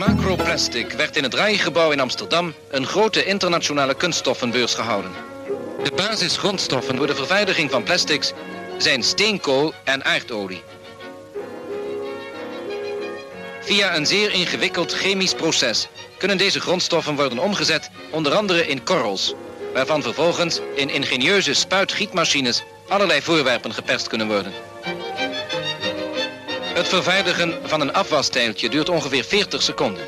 Macroplastic werd in het Rijgebouw in Amsterdam een grote internationale kunststoffenbeurs gehouden. De basisgrondstoffen voor de vervaardiging van plastics zijn steenkool en aardolie. Via een zeer ingewikkeld chemisch proces kunnen deze grondstoffen worden omgezet, onder andere in korrels, waarvan vervolgens in ingenieuze spuitgietmachines allerlei voorwerpen geperst kunnen worden. Het vervaardigen van een afwastijltje duurt ongeveer 40 seconden.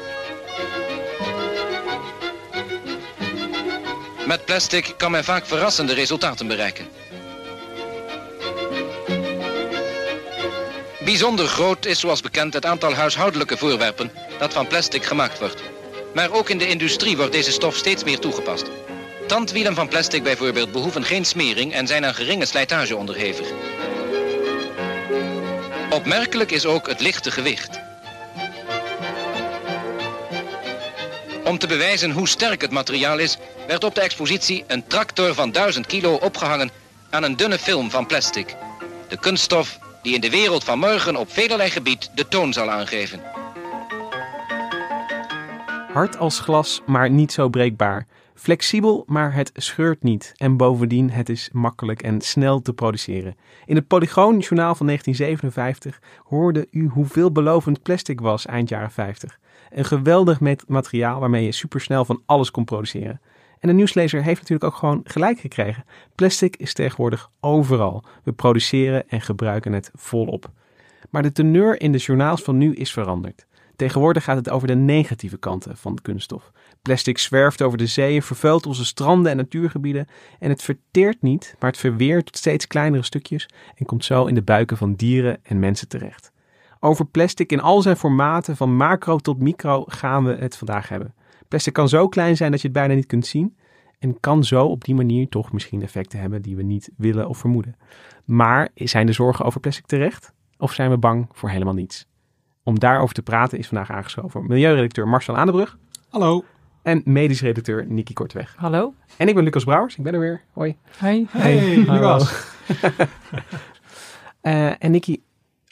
Met plastic kan men vaak verrassende resultaten bereiken. Bijzonder groot is zoals bekend het aantal huishoudelijke voorwerpen dat van plastic gemaakt wordt. Maar ook in de industrie wordt deze stof steeds meer toegepast. Tandwielen van plastic bijvoorbeeld behoeven geen smering en zijn aan geringe slijtage onderhevig. Opmerkelijk is ook het lichte gewicht. Om te bewijzen hoe sterk het materiaal is, werd op de expositie een tractor van 1000 kilo opgehangen aan een dunne film van plastic. De kunststof die in de wereld van morgen op velerlei gebied de toon zal aangeven. Hard als glas, maar niet zo breekbaar. Flexibel, maar het scheurt niet. En bovendien, het is makkelijk en snel te produceren. In het Polygoon Journaal van 1957 hoorde u hoe veelbelovend plastic was eind jaren 50. Een geweldig materiaal waarmee je supersnel van alles kon produceren. En de nieuwslezer heeft natuurlijk ook gewoon gelijk gekregen. Plastic is tegenwoordig overal. We produceren en gebruiken het volop. Maar de teneur in de journaals van nu is veranderd. Tegenwoordig gaat het over de negatieve kanten van kunststof. Plastic zwerft over de zeeën, vervuilt onze stranden en natuurgebieden. En het verteert niet, maar het verweert tot steeds kleinere stukjes en komt zo in de buiken van dieren en mensen terecht. Over plastic in al zijn formaten, van macro tot micro, gaan we het vandaag hebben. Plastic kan zo klein zijn dat je het bijna niet kunt zien. En kan zo op die manier toch misschien effecten hebben die we niet willen of vermoeden. Maar zijn de zorgen over plastic terecht? Of zijn we bang voor helemaal niets? Om daarover te praten is vandaag aangeschoven milieuredacteur Marcel Aandebrug Hallo. En medisch redacteur Niki Kortweg. Hallo. En ik ben Lucas Brouwers, ik ben er weer. Hoi. Hi. Hey, Hallo. Lucas. Eh, en Niki,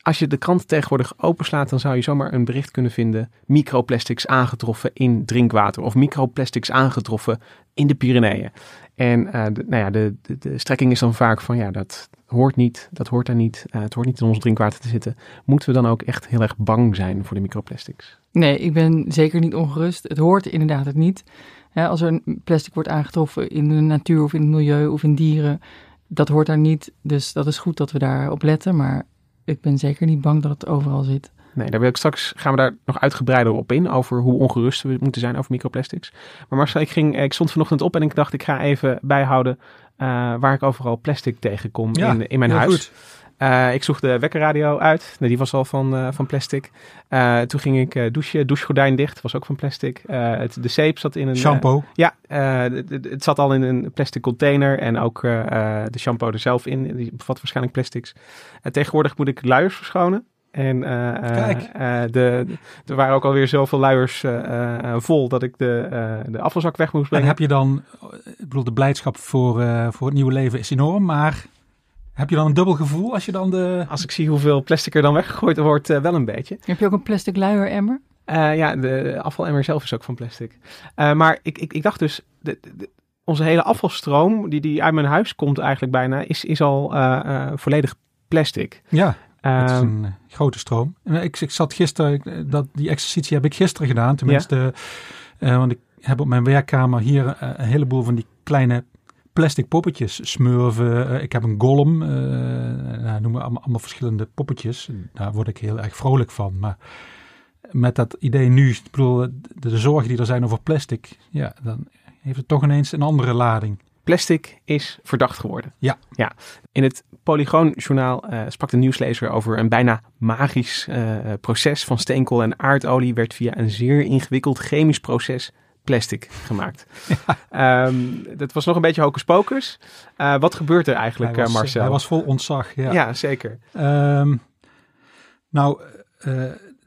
als je de krant tegenwoordig openslaat, dan zou je zomaar een bericht kunnen vinden. Microplastics aangetroffen in drinkwater of microplastics aangetroffen in de Pyreneeën. En eh, de, nou ja, de, de, de strekking is dan vaak van ja, dat hoort niet, dat hoort daar niet, eh, het hoort niet in ons drinkwater te zitten. Moeten we dan ook echt heel erg bang zijn voor de microplastics? Nee, ik ben zeker niet ongerust. Het hoort inderdaad het niet. Hè, als er een plastic wordt aangetroffen in de natuur of in het milieu of in dieren, dat hoort daar niet. Dus dat is goed dat we daarop letten. Maar ik ben zeker niet bang dat het overal zit. Nee, daar wil ik straks gaan we daar nog uitgebreider op in over hoe ongerust we moeten zijn over microplastics. Maar Marcel, ik, ging, ik stond vanochtend op en ik dacht ik ga even bijhouden eh, waar ik overal plastic tegenkom Ja, in, in mijn huis. goed. Eh, ik sloeg de wekkerradio uit. Nee, die was al van, eh, van plastic. Eh, toen ging ik douchen. Douchegordijn dicht. Was ook van plastic. Het, de zeep zat in een... Shampoo. ja, het- zat al in een plastic container. En ook de shampoo er zelf in. Die bevat waarschijnlijk plastics. En tegenwoordig moet ik luiers verschonen. En Kijk. de, er waren ook alweer zoveel luiers vol dat ik de, de afvalzak weg moest En brengen. heb je dan, ik bedoel, de blijdschap voor, voor het nieuwe leven is enorm, maar heb je dan een dubbel gevoel als je dan de... Als ik zie hoeveel plastic er dan weggegooid wordt, eh, wel een beetje. Heb je ook een plastic luieremmer? Eh, ja, de afvalemmer zelf is ook van plastic. Eh, maar ik, ik, ik dacht dus, de, de- onze hele afvalstroom die, die uit mijn huis komt eigenlijk bijna, is, is al eh, eh, volledig plastic. Ja, Het is Ehm, een grote stroom. En Ik, ik zat gisteren, dat, die exercitie heb ik gisteren gedaan. Tenminste, eh, want ik heb op mijn werkkamer hier een heleboel van die kleine plastic poppetjes smurven. Eh, ik heb een golem, eh nou, noem maar allemaal, allemaal verschillende poppetjes. Daar word ik heel erg vrolijk van. Maar met dat idee nu, ik bedoel, de, de zorgen die er zijn over plastic, ja, dan heeft het toch ineens een andere lading. Plastic is verdacht geworden. Ja. ja. In het Polygoon-journaal eh, sprak de nieuwslezer over een bijna magisch proces van steenkool en aardolie werd via een zeer ingewikkeld chemisch proces plastic gemaakt. Ehm, dat was nog een beetje hocus pocus. Eh, wat gebeurt er eigenlijk, hij, eh, was, Marcel? hij was vol ontzag. Ja. ja. zeker. Ehm, nou, eh,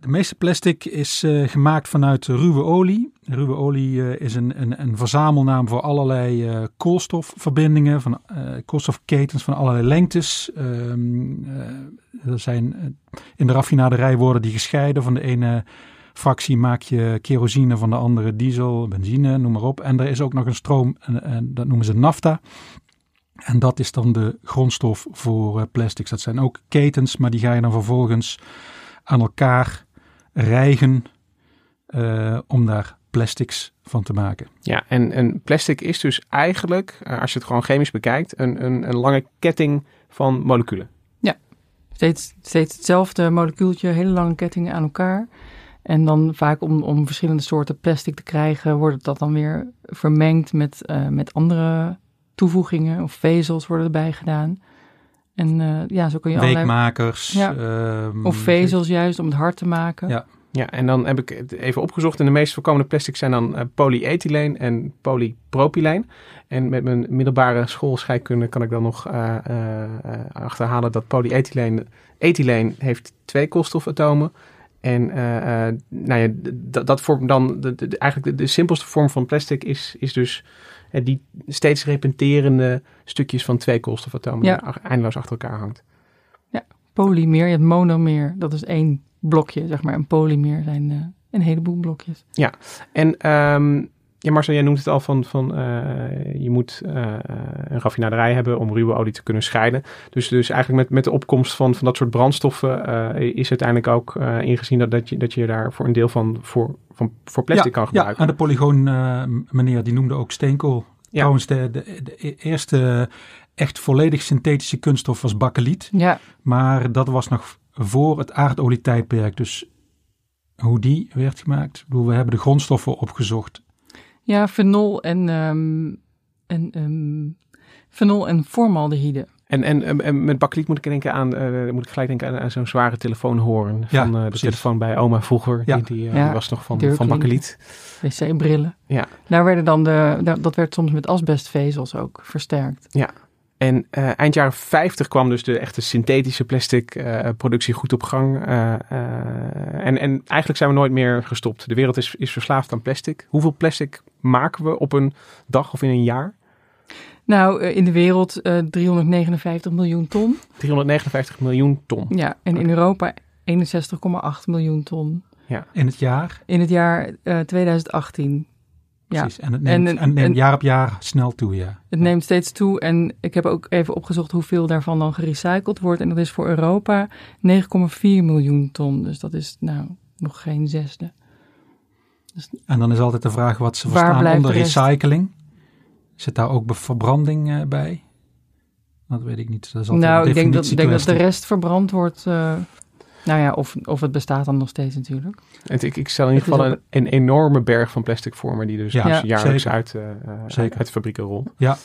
de meeste plastic is eh, gemaakt vanuit ruwe olie. Ruwe olie eh, is een, een, een verzamelnaam voor allerlei eh, koolstofverbindingen, van, eh, koolstofketens van allerlei lengtes. Ehm, eh, er zijn, eh, in de raffinaderij worden die gescheiden. Van de ene fractie maak je kerosine, van de andere diesel, benzine, noem maar op. En er is ook nog een stroom, en, en dat noemen ze nafta. En dat is dan de grondstof voor eh, plastics. Dat zijn ook ketens, maar die ga je dan vervolgens aan elkaar rijgen eh, om daar plastics van te maken. Ja, en, en plastic is dus eigenlijk, eh, als je het gewoon chemisch bekijkt, een, een, een lange ketting van moleculen. Steeds, steeds hetzelfde molecuultje, hele lange kettingen aan elkaar. En dan vaak om, om verschillende soorten plastic te krijgen, wordt dat dan weer vermengd met, eh, met andere toevoegingen of vezels worden erbij gedaan. En eh, ja, zo kun je allerlei... Weekmakers. Ja. ehm, Of vezels juist om het hard te maken. Ja. Ja, en dan heb ik het even opgezocht. En de meest voorkomende plastics zijn dan eh, polyethyleen en polypropyleen. En met mijn middelbare schoolscheikunde kan ik dan nog eh, eh, eh, achterhalen dat polyethyleen... Ethyleen heeft twee koolstofatomen. En eh, eh, nou ja, dat vormt dan... De, eigenlijk de, de simpelste vorm van plastic is, is dus... eh, die steeds repeterende stukjes van twee koolstofatomen... Ja. die eindeloos achter elkaar hangt. Polymeer, je hebt monomeer, dat is één blokje, zeg maar. En polymeer zijn een heleboel blokjes. En ehm, ja, Marcel, jij noemt het al van, van eh, je moet eh, een raffinaderij hebben om ruwe olie te kunnen scheiden. Dus, dus eigenlijk met, met de opkomst van, van dat soort brandstoffen eh, is uiteindelijk ook eh, ingezien dat, dat, je, dat je daar voor een deel van voor, van, voor plastic ja, kan Ja, gebruiken. en de polygoon eh, meneer die noemde ook steenkool. Ja. Trouwens, de, de, de e- eerste echt volledig synthetische kunststof was bakkeliet. Ja, Maar dat was nog voor het aardolietijdperk. Dus hoe die werd gemaakt. Ik bedoel, we hebben de grondstoffen opgezocht. Ja fenol en, ehm en, ehm fenol en formaldehyde. En, en, en- met bakkeliet moet ik denken aan, eh, moet ik gelijk denken aan, aan zo'n zware telefoonhoorn Ja, van eh, de telefoon bij oma vroeger. Ja. Die, die, eh, Ja, die was nog van, deurklinken. van bakkeliet. wc-brillen. Ja. Daar werden dan de, dat werd soms met asbestvezels ook versterkt. En eh, eind jaar 50 kwam dus de echte synthetische plastic eh, productie goed op gang. Eh, en, en eigenlijk zijn we nooit meer gestopt. De wereld is, is verslaafd aan plastic. Hoeveel plastic maken we op een dag of in een jaar? Nou, in de wereld 359 miljoen ton. 359 miljoen ton. Ja, en in Europa 61,8 miljoen ton. Ja. In het jaar? In het jaar 2018 precies. Ja. En het neemt, en, neemt jaar op jaar snel toe, ja. Het neemt steeds toe en ik heb ook even opgezocht hoeveel daarvan dan gerecycled wordt. En dat is voor Europa 9,4 miljoen ton. Dus dat is nou nog geen zesde. Dus en dan is altijd de vraag wat ze verstaan onder recycling. Zit daar ook verbranding eh, bij? Dat weet ik niet. Dat is nou, ik denk dat, denk dat, de rest verbrand wordt. Eh, nou ja, of, of het bestaat dan nog steeds natuurlijk. En ik, ik stel in ieder Het geval een, een enorme berg van plastic voor me. Die dus, Ja, dus Ja. jaarlijks zeker. uit, eh, eh, Zeker. uit de fabrieken rolt. Ja.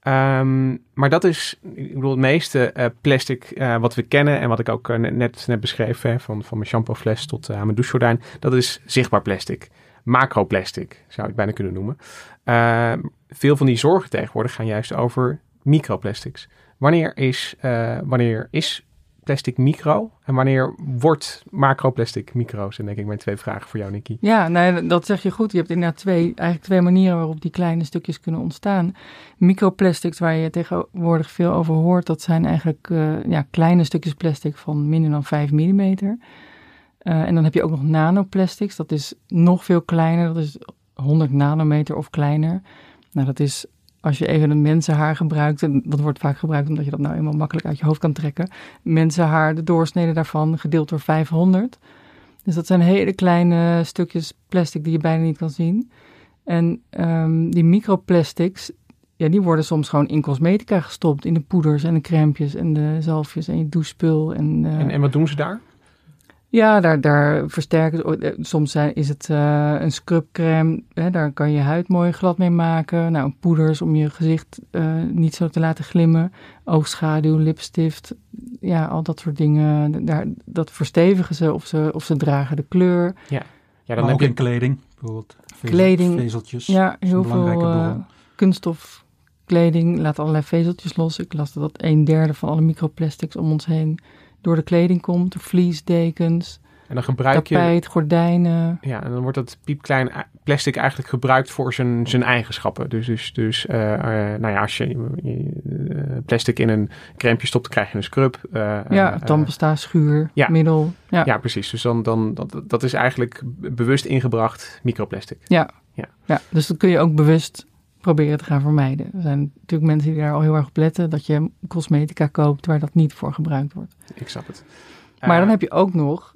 Ehm, maar dat is, ik bedoel, het meeste eh, plastic eh, wat we kennen en wat ik ook net, net, beschreef, hè, van, van mijn shampoofles tot eh, aan mijn douchegordijn, dat is zichtbaar plastic. Macroplastic zou ik het bijna kunnen noemen. Ehm, veel van die zorgen tegenwoordig gaan juist over microplastics. Wanneer is, eh, wanneer is plastic micro en wanneer wordt macroplastic micro? Zijn denk ik mijn twee vragen voor jou, Nicky. Ja, nou, dat zeg je goed. Je hebt inderdaad twee, eigenlijk twee manieren waarop die kleine stukjes kunnen ontstaan. Microplastics, waar je tegenwoordig veel over hoort, dat zijn eigenlijk eh, ja, kleine stukjes plastic van minder dan 5 mm. en dan heb je ook nog nanoplastics, dat is nog veel kleiner, dat is 100 nanometer of kleiner. Nou, dat is als je even een mensenhaar gebruikt, en dat wordt vaak gebruikt omdat je dat nou eenmaal makkelijk uit je hoofd kan trekken. Mensenhaar, de doorsnede daarvan, gedeeld door 500. Dus dat zijn hele kleine stukjes plastic die je bijna niet kan zien. En um, die microplastics, ja, die worden soms gewoon in cosmetica gestopt. In de poeders en de crèmpjes en de zalfjes en je douchespul. En, uh, en, en wat doen ze daar? Ja, daar, daar versterken eh, Soms zijn, is het uh, een scrubcrème. Hè, daar kan je huid mooi glad mee maken. Nou, poeders om je gezicht uh, niet zo te laten glimmen. Oogschaduw, lipstift. Ja, al dat soort dingen. Daar, dat verstevigen ze of, ze of ze dragen de kleur. Ja, ja dan maar heb je kleding. Bijvoorbeeld vezel, kleding. vezeltjes. Ja, heel veel kunststof kleding laat allerlei vezeltjes los. Ik las dat een derde van alle microplastics om ons heen door de kleding komt, de vliesdekens, en dan gebruik tapijt, gordijnen. Ja, en dan wordt dat piepklein plastic eigenlijk gebruikt voor zijn, zijn eigenschappen. Dus, dus, dus uh, uh, nou ja, als je uh, plastic in een crème stopt, dan krijg je een scrub. ja, tandpasta, schuur, ja. middel. Ja. ja, precies. Dus dan, dan, dat, dat is eigenlijk bewust ingebracht microplastic. Ja. Ja. ja, dus dat kun je ook bewust proberen te gaan vermijden. Er zijn natuurlijk mensen die daar al heel erg op letten dat je cosmetica koopt waar dat niet voor gebruikt wordt. Ik snap het. Maar dan heb je ook nog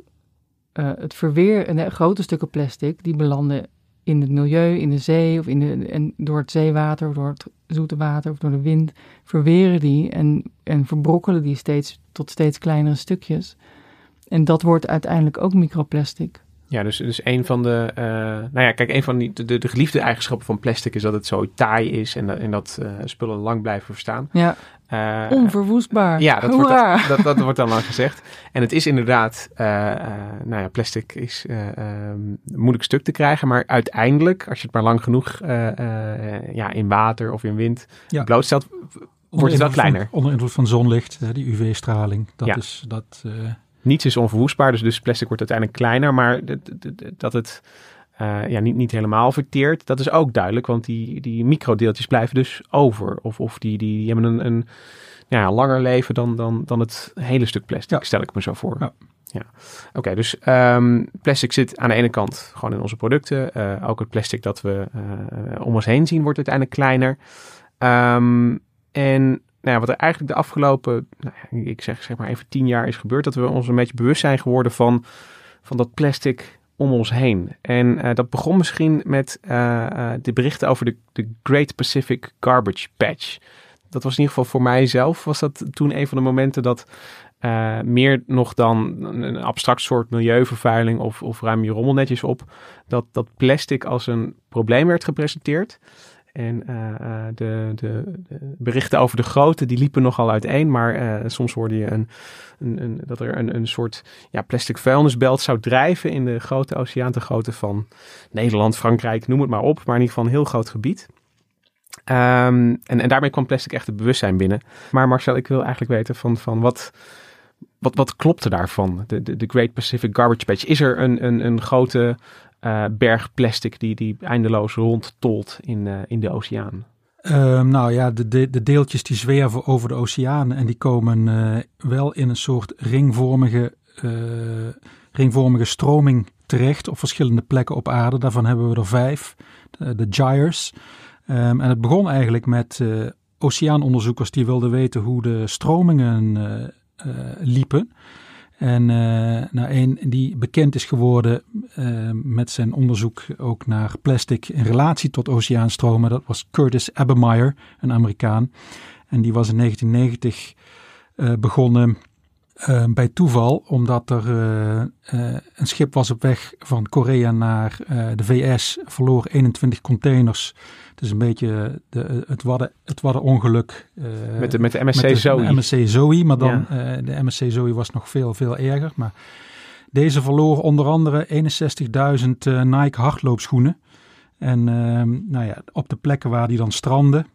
uh, het verweer, en grote stukken plastic die belanden in het milieu, in de zee of in de, en door het zeewater of door het zoete water of door de wind verweren die en, en verbrokkelen die steeds tot steeds kleinere stukjes. En dat wordt uiteindelijk ook microplastic. Ja, dus, dus een van de, uh, nou ja, kijk, een van die, de, de geliefde eigenschappen van plastic is dat het zo taai is en, en dat uh, spullen lang blijven verstaan. Ja. Uh, Onverwoestbaar. Ja, dat wordt, dat, dat, dat, wordt dan lang gezegd. En het is inderdaad, nou ja, plastic is um, moeilijk stuk te krijgen, maar uiteindelijk, als je het maar lang genoeg ja, in water of in wind ja. blootstelt, wordt het wel kleiner. Van, onder invloed van zonlicht, die UV-straling, dat ja. is dat niets is onverwoestbaar, dus, dus plastic wordt uiteindelijk kleiner, maar dat het uh, ja, niet, niet helemaal verteert, dat is ook duidelijk, want die, die microdeeltjes blijven dus over. Of, of die, die, die hebben een, een ja, langer leven dan, dan, dan het hele stuk plastic, ja. stel ik me zo voor. Ja. Ja, oké, okay, dus um, plastic zit aan de ene kant gewoon in onze producten. Uh, ook het plastic dat we uh, om ons heen zien wordt uiteindelijk kleiner. Um, en nou wat er eigenlijk de afgelopen, nou, ik zeg, zeg maar even tien jaar is gebeurd, dat we ons een beetje bewust zijn geworden van, van dat plastic om ons heen. En uh, dat begon misschien met uh, uh, de berichten over de, de Great Pacific Garbage Patch. Dat was in ieder geval voor mijzelf, was dat toen een van de momenten dat meer nog dan een abstract soort milieuvervuiling of, of ruim je rommel netjes op, dat, dat plastic als een probleem werd gepresenteerd. En uh, de, de, de, berichten over de grootte, die liepen nogal uiteen. Maar uh, soms hoorde je een, een, een, dat er een, een soort ja, plastic vuilnisbelt zou drijven in de grote oceaan. De grootte van Nederland, Frankrijk, noem het maar op. Maar in ieder geval een heel groot gebied. Um, en, en daarmee kwam plastic echt het bewustzijn binnen. Maar Marcel, ik wil eigenlijk weten van, van wat, wat, wat klopte daarvan? De, de, de Great Pacific Garbage Patch. Is er een, een, een grote uh, berg plastic die, die eindeloos rondtolt in, uh, in de oceaan? Um, nou ja, de, de, de, deeltjes die zwerven over de oceaan en die komen uh, wel in een soort ringvormige, ringvormige stroming terecht op verschillende plekken op aarde. Daarvan hebben we er vijf, de, gyres. Um, en het begon eigenlijk met oceaanonderzoekers die wilden weten hoe de stromingen liepen. En uh, nou, een die bekend is geworden uh, met zijn onderzoek ook naar plastic in relatie tot oceaanstromen, dat was Curtis Abermeyer, een Amerikaan. En die was in 1990 uh, eh, begonnen bij toeval, omdat er een schip was op weg van Korea naar de VS, verloor 21 containers het is een beetje de, het, wadden, het waddenongeluk. Met, de, met de MSC met Zoe. De MSC Zoe, maar dan ja. de MSC Zoe was nog veel, veel erger. Maar deze verloor onder andere 61.000 uh, Nike hardloopschoenen. En ehm, nou ja, op de plekken waar die dan stranden,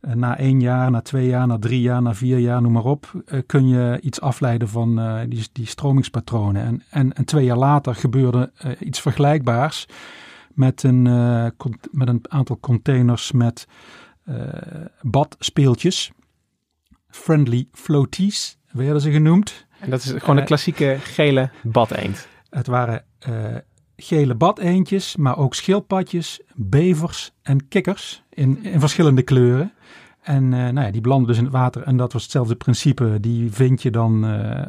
na één jaar, na twee jaar, na drie jaar, na vier jaar, noem maar op, kun je iets afleiden van die, die stromingspatronen. En, en, en twee jaar later gebeurde iets vergelijkbaars met een, uh, met een aantal containers met badspeeltjes. Friendly floaties werden ze genoemd. En dat is gewoon een klassieke gele badeend. Het waren gele badeentjes, maar ook schildpadjes, bevers en kikkers in, in verschillende kleuren. En eh, nou ja, die belanden dus in het water. En dat was hetzelfde principe. Die vind je dan eh,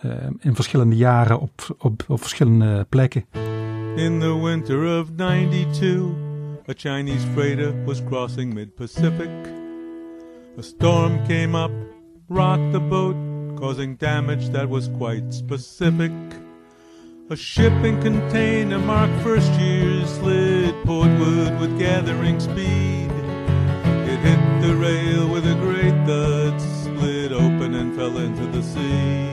eh, in verschillende jaren op, op, op verschillende plekken. In the winter of 92, a Chinese freighter was crossing mid-Pacific. A storm came up, rocked the boat, causing damage that was quite specific. A shipping container marked first year slid portward with gathering speed. It hit the rail with a great thud, split open and fell into the sea.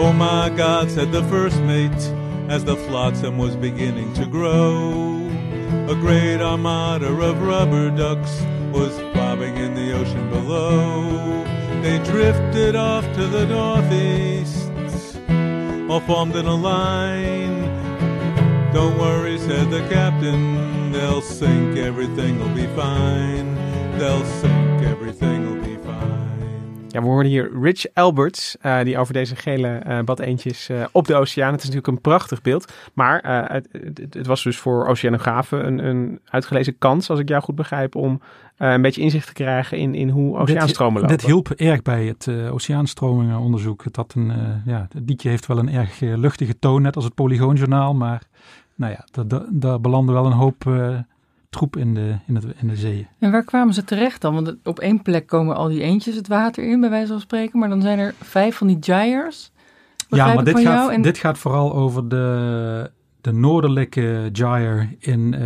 Oh my God, said the first mate, as the flotsam was beginning to grow. A great armada of rubber ducks was bobbing in the ocean below. They drifted off to the northeast, all formed in a line. Don't worry, said the captain, they'll sink, everything will be fine. They'll sink, everything will be fine. Ja, we horen hier Rich Alberts, eh, die over deze gele eh badeentjes eh, op de oceaan. Het is natuurlijk een prachtig beeld. Maar het, het, het was dus voor oceanografen een, een uitgelezen kans, als ik jou goed begrijp, om een beetje inzicht te krijgen in, in hoe oceaanstromen lopen. Dit hielp erg bij het uh, oceaanstromingenonderzoek. Het, had een, uh, ja, het liedje heeft wel een erg uh, luchtige toon, net als het Polygoonjournaal. Maar nou ja, daar belandde wel een hoop uh, troep in de, in, het, in de zeeën. En waar kwamen ze terecht dan? Want op één plek komen al die eentjes het water in, bij wijze van spreken. Maar dan zijn er vijf van die gyres. Ja, maar dit gaat, en... dit gaat vooral over de, de noordelijke gyre in, uh,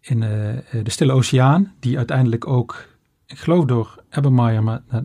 in uh, de Stille Oceaan. Die uiteindelijk ook, ik geloof door Ebermeyer, maar uh,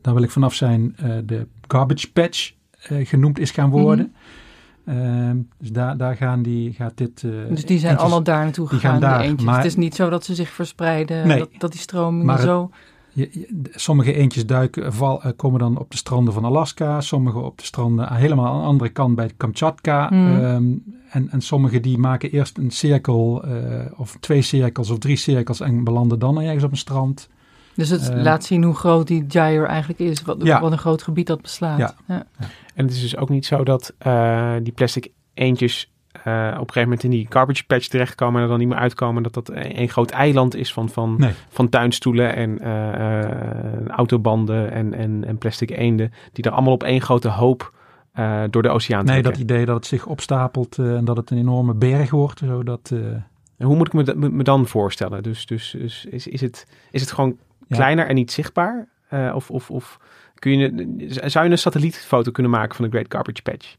daar wil ik vanaf zijn, de garbage patch genoemd is gaan worden. Mm -hmm. Uh, dus daar, daar gaan die, gaat dit... Uh, dus die zijn allemaal daar naartoe gegaan, die, gaan daar, eentjes. Maar, het is niet zo dat ze zich verspreiden, nee, dat, dat die stroming zo... Je, je, sommige eentjes duiken, val, uh, komen dan op de stranden van Alaska, sommige op de stranden helemaal aan de andere kant bij Kamchatka. Mm. Um, en, en sommige die maken eerst een cirkel, uh, of twee cirkels of drie cirkels en belanden dan ergens op een strand. Dus het uh, laat zien hoe groot die gyre eigenlijk is, wat, ja. wat een groot gebied dat beslaat. Ja. ja. En het is dus ook niet zo dat uh, die plastic eentjes uh, op een gegeven moment in die garbage patch terechtkomen en er dan niet meer uitkomen. Dat dat een groot eiland is van, van, nee. van tuinstoelen en uh, autobanden en, en, en plastic eenden. Die er allemaal op één grote hoop door de oceaan trekken. Nee, dat idee dat het zich opstapelt en dat het een enorme berg wordt. Zodat, en hoe moet ik me, me, me dan voorstellen? Dus, dus, dus is, is, het, is het gewoon kleiner en niet zichtbaar? of, of, of kun je, zou je een satellietfoto kunnen maken van de Great Garbage Patch?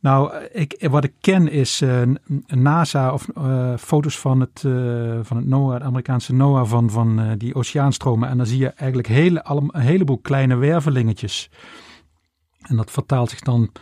Nou, ik, wat ik ken is uh, NASA of uh, foto's van het, uh, van het NOAA, het Amerikaanse NOAA, van, van die oceaanstromen. En dan zie je eigenlijk hele, alle, een heleboel kleine wervelingetjes. En dat vertaalt zich dan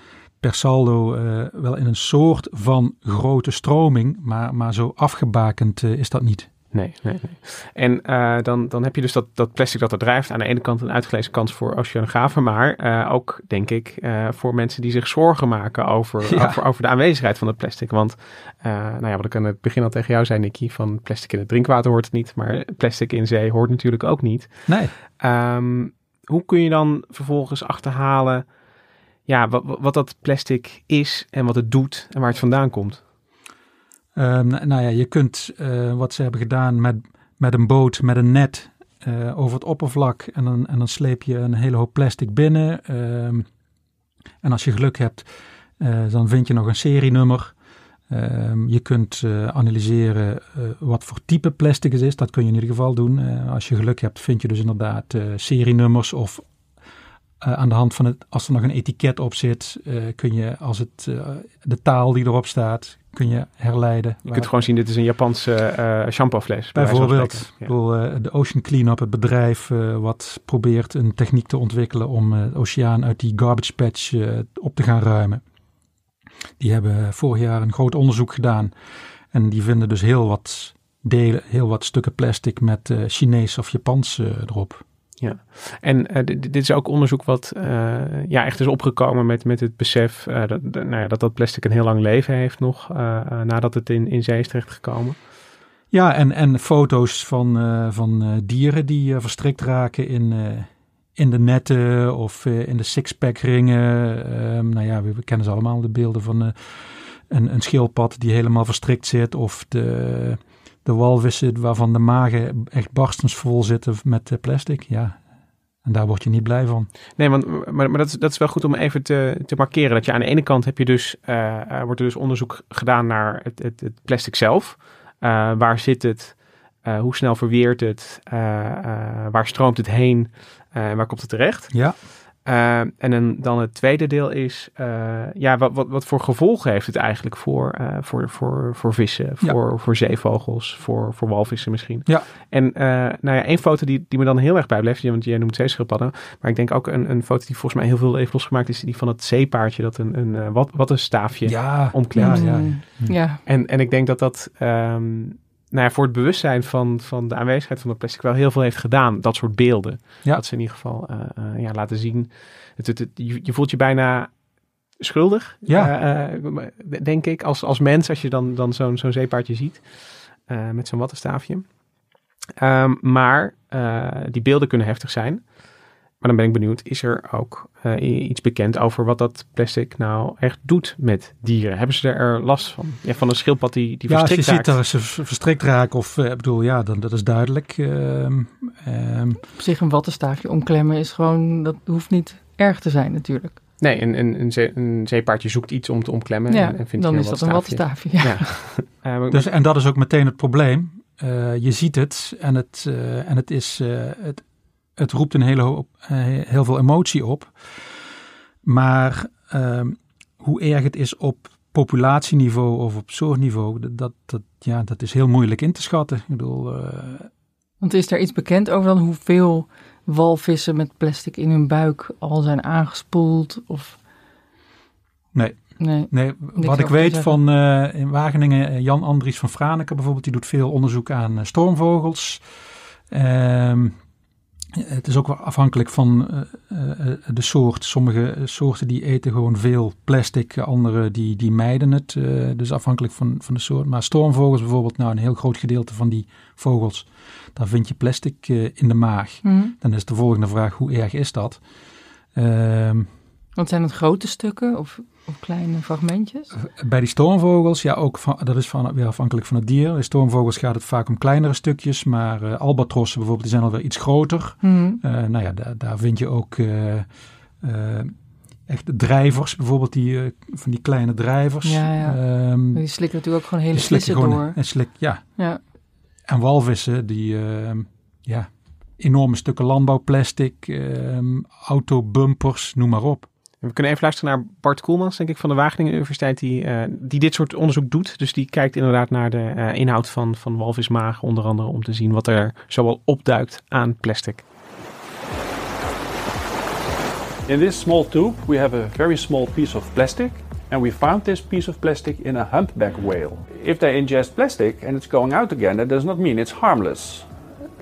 per saldo wel in een soort van grote stroming, maar, maar zo afgebakend is dat niet. Nee, nee, nee. En uh, dan, dan heb je dus dat, dat plastic dat er drijft. Aan de ene kant een uitgelezen kans voor oceanografen, maar uh, ook, denk ik, uh, voor mensen die zich zorgen maken over, ja. over, over de aanwezigheid van het plastic. Want, nou ja, wat ik aan het begin al tegen jou zei, Nicky, van plastic in het drinkwater hoort het niet, maar plastic in zee hoort natuurlijk ook niet. Nee. Um, hoe kun je dan vervolgens achterhalen, ja, wat, wat dat plastic is en wat het doet en waar het vandaan komt? Um, nou ja, je kunt uh, wat ze hebben gedaan met, met een boot, met een net uh, over het oppervlak. En dan, en dan sleep je een hele hoop plastic binnen. Um, en als je geluk hebt, uh, dan vind je nog een serienummer. Um, je kunt analyseren wat voor type plastic het is. Dat kun je in ieder geval doen. als je geluk hebt, vind je dus inderdaad serienummers of aan de hand van het, als er nog een etiket op zit, kun je als het de taal die erop staat, kun je herleiden. Je kunt gewoon zien, dit is een Japanse shampoofles. Bijvoorbeeld, ja. de Ocean Cleanup, het bedrijf wat probeert een techniek te ontwikkelen om de oceaan uit die garbage patch op te gaan ruimen. Die hebben vorig jaar een groot onderzoek gedaan en die vinden dus heel wat delen, heel wat stukken plastic met Chinees of Japans erop. Ja, en uh, dit is ook onderzoek wat uh, ja, echt is opgekomen met, met het besef uh, dat, nou ja, dat dat plastic een heel lang leven heeft nog nadat het in, in zee is terechtgekomen. Ja, en, en foto's van, van dieren die verstrikt raken in, in de netten of eh, in de sixpack ringen. Ehm, nou ja, we, we kennen ze allemaal, de beelden van eh, een, een schildpad die helemaal verstrikt zit. Of de, de walvissen waarvan de magen echt barstensvol zitten met eh, plastic. Ja, en daar word je niet blij van. Nee, want, maar, maar dat, is, dat is wel goed om even te, te markeren. Dat je aan de ene kant heb je dus, eh, er wordt er dus onderzoek gedaan naar het, het, het plastic zelf. Eh, waar zit het? Eh, hoe snel verweert het? Eh, eh, waar stroomt het heen? Eh, en waar komt het terecht? Ja, Eh, en dan, dan het tweede deel is, eh, ja, wat, wat, wat voor gevolgen heeft het eigenlijk voor, eh, voor, voor, voor vissen, Ja. voor, voor zeevogels, voor, voor walvissen misschien? Ja. En eh, nou ja, één foto die, die me dan heel erg bijblijft, want jij noemt zeeschildpadden, maar ik denk ook een, een foto die volgens mij heel veel heeft losgemaakt, is die van het zeepaardje dat een, een eh, wat, wat een staafje ja, omklemt. ja, ja. Mm, ja. En, en ik denk dat dat ehm, nou ja, voor het bewustzijn van, van de aanwezigheid van de plastic wel heel veel heeft gedaan. Dat soort beelden. Ja. Dat ze in ieder geval eh, eh, ja, laten zien. Het, het, het- je, je voelt je bijna schuldig, Ja. eh, denk ik, als, als mens. Als je dan, dan zo'n zo'n zeepaardje ziet met zo'n wattenstaafje. Ehm, maar die beelden kunnen heftig zijn. Maar dan ben ik benieuwd, is er ook eh, iets bekend over wat dat plastic nou echt doet met dieren? Hebben ze er last van? Ja, van een schildpad die, die ja als je verstrikt ziet raakt. dat ze verstrikt raken of, eh, ik bedoel, ja, dan, dat is duidelijk. Ehm, ehm, Op zich een wattenstaafje omklemmen is gewoon, dat hoeft niet erg te zijn natuurlijk. Nee, een, een, een, zee- een zeepaardje zoekt iets om te omklemmen. ja, en, en vindt dan is dat een wattenstaafje. Ja. Ja. Eh, Dus, en dat is ook meteen het probleem. Eh, je ziet het en het, eh, en het, is, eh, het, het roept een hele hoop, eh, heel veel emotie op. Maar ehm, hoe erg het is op populatieniveau of op soortniveau, dat, dat, ja, dat is heel moeilijk in te schatten. Ik bedoel, eh, Want is er iets bekend over dan hoeveel walvissen met plastic in hun buik al zijn aangespoeld? Of... Nee. Nee. Nee, wat ik weet van eh, in Wageningen, Jan Andries van Franeker bijvoorbeeld, die doet veel onderzoek aan stormvogels. Ehm, het is ook wel afhankelijk van eh, eh, de soort. Sommige soorten die eten gewoon veel plastic, andere die, die mijden het. eh, dus afhankelijk van, van de soort. Maar stormvogels bijvoorbeeld, nou een heel groot gedeelte van die vogels, daar vind je plastic eh, in de maag. Hm. Dan is de volgende vraag, hoe erg is dat? Ehm Want zijn het grote stukken of, of kleine fragmentjes? Bij die stormvogels, ja, ook van, dat is van, weer afhankelijk van het dier. Bij stormvogels gaat het vaak om kleinere stukjes, maar eh, albatrossen bijvoorbeeld, die zijn alweer iets groter. Hm. Eh, nou ja, daar, daar vind je ook eh, eh, echt drijvers, bijvoorbeeld die, eh, van die kleine drijvers. Ja, ja. Ehm, Die slikken natuurlijk ook gewoon hele slikken gewoon door. en slik, ja. Ja. En walvissen, die ehm, ja, enorme stukken landbouwplastic, ehm, autobumpers, noem maar op. We kunnen even luisteren naar Bart Koelmans, denk ik, van de Wageningen Universiteit, die, eh, die dit soort onderzoek doet. Dus die kijkt inderdaad naar de eh, inhoud van, van walvismaag, onder andere om te zien wat er zoal opduikt aan plastic. In this small tube, we have a very small piece of plastic, and we found this piece of plastic in a humpback whale. If they ingest plastic and it's going out again, that does not mean it's harmless.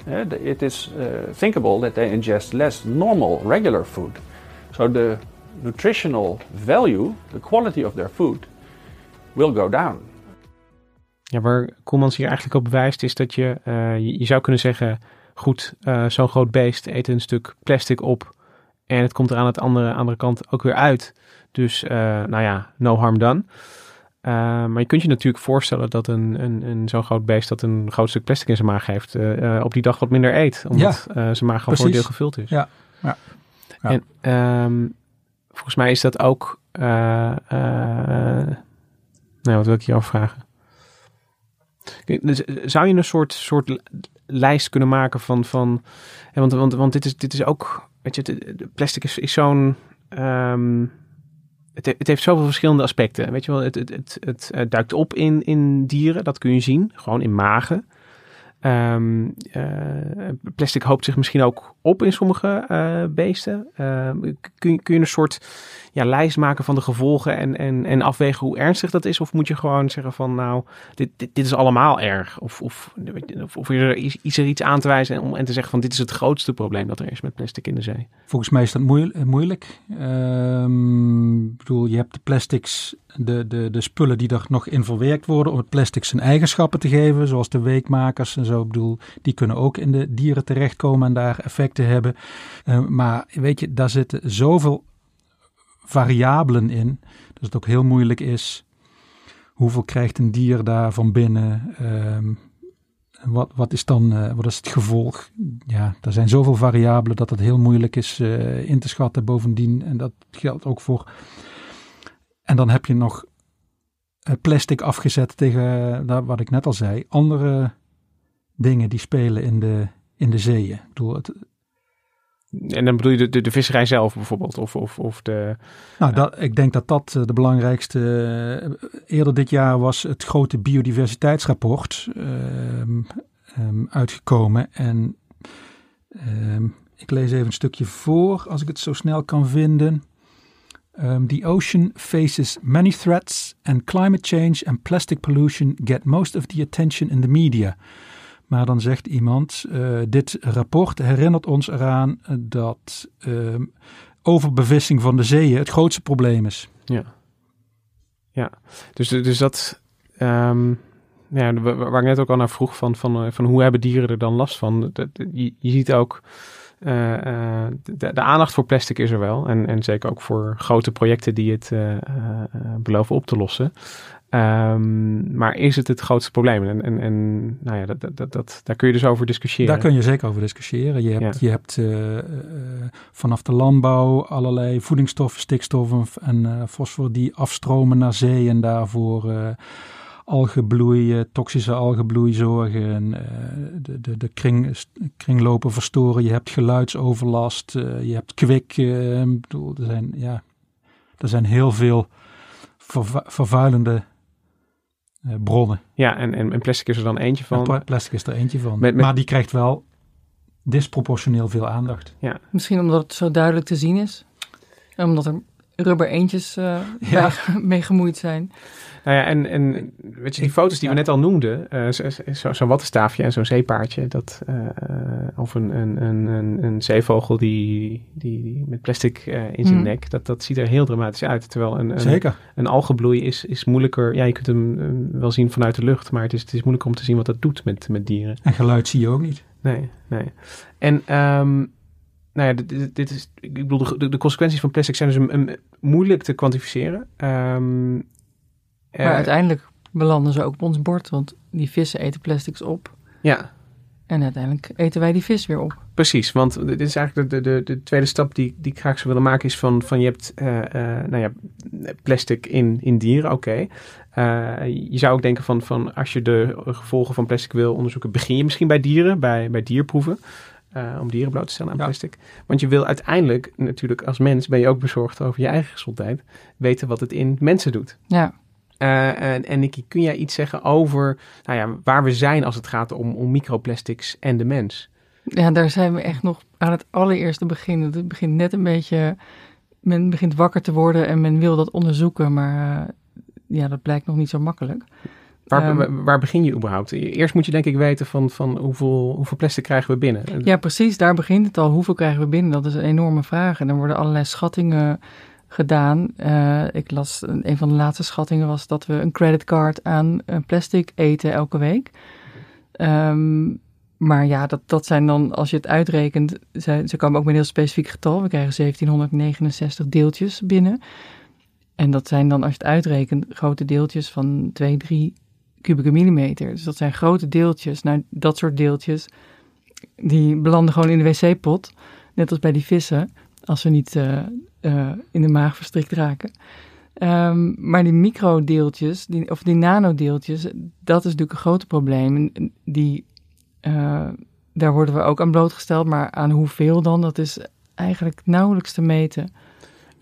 Th- it is thinkable that they ingest less normal, regular food. So the nutritional value, the quality of their food, will go down. Ja, waar Koelmans hier eigenlijk op bewijst is dat je, eh, je, je zou kunnen zeggen, goed, eh, zo'n groot beest eet een stuk plastic op en het komt er aan de andere, andere kant ook weer uit. Dus, eh, nou ja, no harm done. Eh, maar je kunt je natuurlijk voorstellen dat een, een, een zo'n groot beest dat een groot stuk plastic in zijn maag heeft, op die dag wat minder eet. Omdat eh, zijn maag gewoon voor deel gevuld is. Ja, ja. Ja. En ehm, volgens mij is dat ook, nou, wat wil ik hierover vragen? Kijk, dus, eh, Zou je een soort, soort li- lijst kunnen maken van, van hè, want, want, want dit, is, dit is ook, weet je, plastic is, is zo'n, ehm, het, he- het heeft zoveel verschillende aspecten. Weet je wel, het, het, het, het, duikt op in, in dieren, dat kun je zien, gewoon in magen. Ehm, eh, plastic hoopt zich misschien ook op in sommige eh, beesten. Ehm, kun, kun je een soort ja, lijst maken van de gevolgen en, en, en afwegen hoe ernstig dat is? Of moet je gewoon zeggen van nou, dit, dit, is allemaal erg? Of, of, of, er iets, is er iets aan te wijzen en, om, en te zeggen van dit is het grootste probleem dat er is met plastic in de zee? Volgens mij is dat eh, moeilijk. Ehm, ik bedoel, je hebt de plastics, de, de, de spullen die er nog in verwerkt worden om het plastic zijn eigenschappen te geven, zoals de weekmakers en zo. Ik bedoel, die kunnen ook in de dieren terechtkomen en daar effecten hebben. Uh, maar weet je, daar zitten zoveel variabelen in. Dat het ook heel moeilijk is. Hoeveel krijgt een dier daar van binnen? Um, wat, wat, is dan uh, wat is het gevolg? Ja, er zijn zoveel variabelen dat het heel moeilijk is uh, in te schatten. Bovendien, en dat geldt ook voor. En dan heb je nog plastic afgezet tegen, wat ik net al zei, andere dingen die spelen in de, in de zeeën. Ik bedoel, het, en dan bedoel je de, de, de, visserij zelf bijvoorbeeld? Of, of, of de, nou, dat, ik denk dat dat de belangrijkste. Eerder dit jaar was het grote biodiversiteitsrapport um, um, uitgekomen. En um, ik lees even een stukje voor, als ik het zo snel kan vinden. the ocean faces many threats, and climate change and plastic pollution get most of the attention in the media. Maar dan zegt iemand: uh, Dit rapport herinnert ons eraan dat uh, overbevissing van de zeeën het grootste probleem is. Ja, ja. Dus, dus dat. Um, ja, waar ik net ook al naar vroeg: van, van, eh, van hoe hebben dieren er dan last van? Je, ziet ook. De, aandacht voor plastic is er wel. En, en zeker ook voor grote projecten die het beloven op te lossen. Um, maar is het het grootste probleem? En, en, en nou ja, dat, dat, dat, daar kun je dus over discussiëren. Daar kun je zeker over discussiëren. Je hebt, ja. je hebt uh, uh, vanaf de landbouw allerlei voedingsstoffen, stikstoffen en uh, fosfor die afstromen naar zee en daarvoor algenbloei, toxische algenbloei zorgen, de, de, de kring, kringlopen verstoren. Je hebt geluidsoverlast, je hebt kwik. bedoel, er, zijn, ja, er zijn heel veel vervuilende bronnen. Ja, en, en, en, plastic is er dan eentje van. Plastic is er eentje van. Met, met... Maar die krijgt wel disproportioneel veel aandacht. Ja. Misschien omdat het zo duidelijk te zien is. Omdat er rubber eentjes uh, ja. mee gemoeid zijn. Nou ja, en, en weet je, die foto's die we net al noemden, uh, zo'n zo, zo wattenstaafje en zo'n zeepaardje, dat, uh, of een, een, een, een zeevogel die, die, die met plastic in zijn mm. nek, dat, dat ziet er heel dramatisch uit. Terwijl een, een, Zeker. een algenbloei is, is moeilijker, ja, je kunt hem wel zien vanuit de lucht, maar het is, het is moeilijker om te zien wat dat doet met, met dieren. En geluid zie je ook niet. Nee, nee. En um, nou ja, dit, dit, is, ik bedoel, de, de, consequenties van plastic zijn dus een, een, moeilijk te kwantificeren. Um, maar uh, uiteindelijk belanden ze ook op ons bord, want die vissen eten plastics op. Ja. En uiteindelijk eten wij die vis weer op. Precies, want dit is eigenlijk de, de, de, tweede stap die, die ik graag zou willen maken, is van, van je hebt uh, uh, nou ja, plastic in, in dieren, oké. Okay. je zou ook denken van, van als je de gevolgen van plastic wil onderzoeken, begin je misschien bij dieren, bij, bij dierproeven. Uh, om dieren bloot te stellen aan ja. plastic. Want je wil uiteindelijk, natuurlijk als mens, ben je ook bezorgd over je eigen gezondheid. Weten wat het in mensen doet. Ja. Uh, en, en Nicky, kun jij iets zeggen over nou ja, waar we zijn als het gaat om, om microplastics en de mens? Ja, daar zijn we echt nog aan het allereerste begin. Het begint net een beetje, men begint wakker te worden en men wil dat onderzoeken, maar uh, ja, dat blijkt nog niet zo makkelijk. Waar, um, waar, begin je überhaupt? Eerst moet je denk ik weten van, van hoeveel, hoeveel plastic krijgen we binnen. Ja, precies. Daar begint het al. Hoeveel krijgen we binnen? Dat is een enorme vraag. En er worden allerlei schattingen gedaan. Uh, ik las, een van de laatste schattingen was dat we een creditcard aan uh, plastic eten elke week. Um, maar ja, dat, dat zijn dan, als je het uitrekent, ze, ze komen ook met een heel specifiek getal. We krijgen 1769 deeltjes binnen. En dat zijn dan, als je het uitrekent, grote deeltjes van 2, 3 kubieke millimeter. Dus dat zijn grote deeltjes. Nou, dat soort deeltjes, die belanden gewoon in de wc-pot. Net als bij die vissen, als ze niet uh, uh, in de maag verstrikt raken. Um, maar die microdeeltjes, die, of die nanodeeltjes, dat is natuurlijk een groot probleem. Die, uh, daar worden we ook aan blootgesteld, maar aan hoeveel dan, dat is eigenlijk nauwelijks te meten.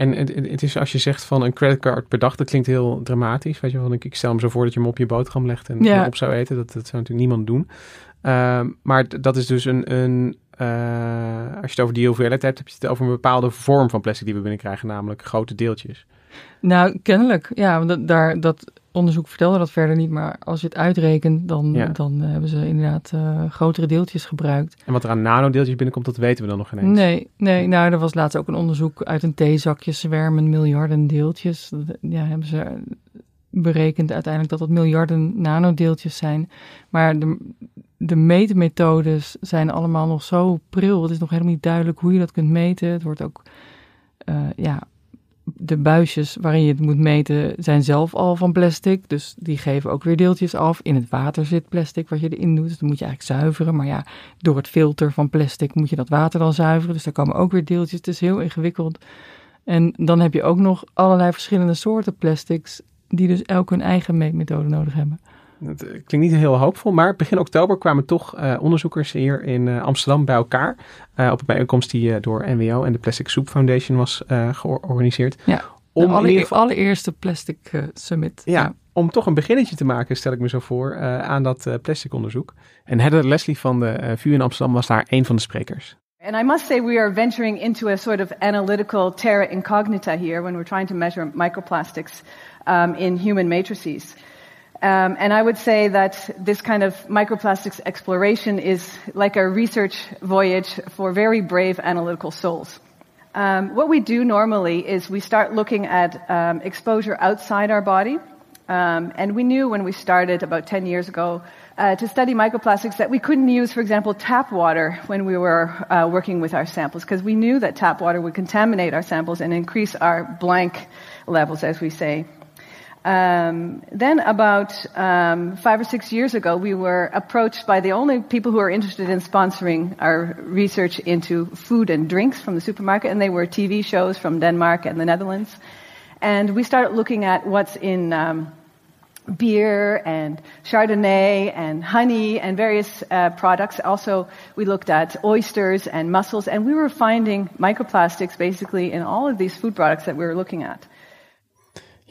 En het, het, is als je zegt van een creditcard per dag, dat klinkt heel dramatisch. Weet je, van ik, ik stel me zo voor dat je hem op je boterham legt en ja. op zou eten. Dat, dat zou natuurlijk niemand doen. Uh, maar dat is dus een, een uh, als je het over die hoeveelheid hebt, heb je het over een bepaalde vorm van plastic die we binnenkrijgen, namelijk grote deeltjes. Nou, kennelijk. Ja, want dat, daar, dat onderzoek vertelde dat verder niet, maar als je het uitrekent, dan, ja. dan uh, hebben ze inderdaad uh, grotere deeltjes gebruikt. En wat er aan nanodeeltjes binnenkomt, dat weten we dan nog geen eens. Nee, nee nou, er was laatst ook een onderzoek uit een theezakje zwermen miljarden deeltjes. Dat, ja, hebben ze berekend uiteindelijk dat het miljarden nanodeeltjes zijn. Maar de, de meetmethodes zijn allemaal nog zo pril. Het is nog helemaal niet duidelijk hoe je dat kunt meten. Het wordt ook, uh, ja, de buisjes waarin je het moet meten zijn zelf al van plastic. Dus die geven ook weer deeltjes af. In het water zit plastic wat je erin doet. Dus dan moet je eigenlijk zuiveren. Maar ja, door het filter van plastic moet je dat water dan zuiveren. Dus daar komen ook weer deeltjes. Het is heel ingewikkeld. En dan heb je ook nog allerlei verschillende soorten plastics. Die dus elk hun eigen meetmethode nodig hebben. Het eh, klinkt niet heel hoopvol, maar begin oktober kwamen toch uh, onderzoekers hier in uh, Amsterdam bij elkaar. Uh, op een bijeenkomst die door NWO en de Plastic Soup Foundation was georganiseerd. Ja, om de geval, allereerste Plastic Summit. Ja, ja, om toch een beginnetje te maken, stel ik me zo voor, aan dat plastic onderzoek. En Heather Leslie van de VU in Amsterdam was daar een van de sprekers. And I must say, we are venturing into a sort of analytical terra incognita here when we're trying to measure microplastics um, in human matrices. Um, and I would say that this kind of microplastics exploration is like a research voyage for very brave analytical souls. Um, what we do normally is we start looking at um, exposure outside our body. Um, and we knew when we started about 10 years ago uh, to study microplastics that we couldn't use, for example, tap water when we were uh, working with our samples because we knew that tap water would contaminate our samples and increase our blank levels, as we say. Um, then, about um, five or six years ago, we were approached by the only people who are interested in sponsoring our research into food and drinks from the supermarket, and they were TV shows from Denmark and the Netherlands. And we started looking at what's in um, beer and Chardonnay and honey and various uh, products. Also, we looked at oysters and mussels, and we were finding microplastics basically in all of these food products that we were looking at.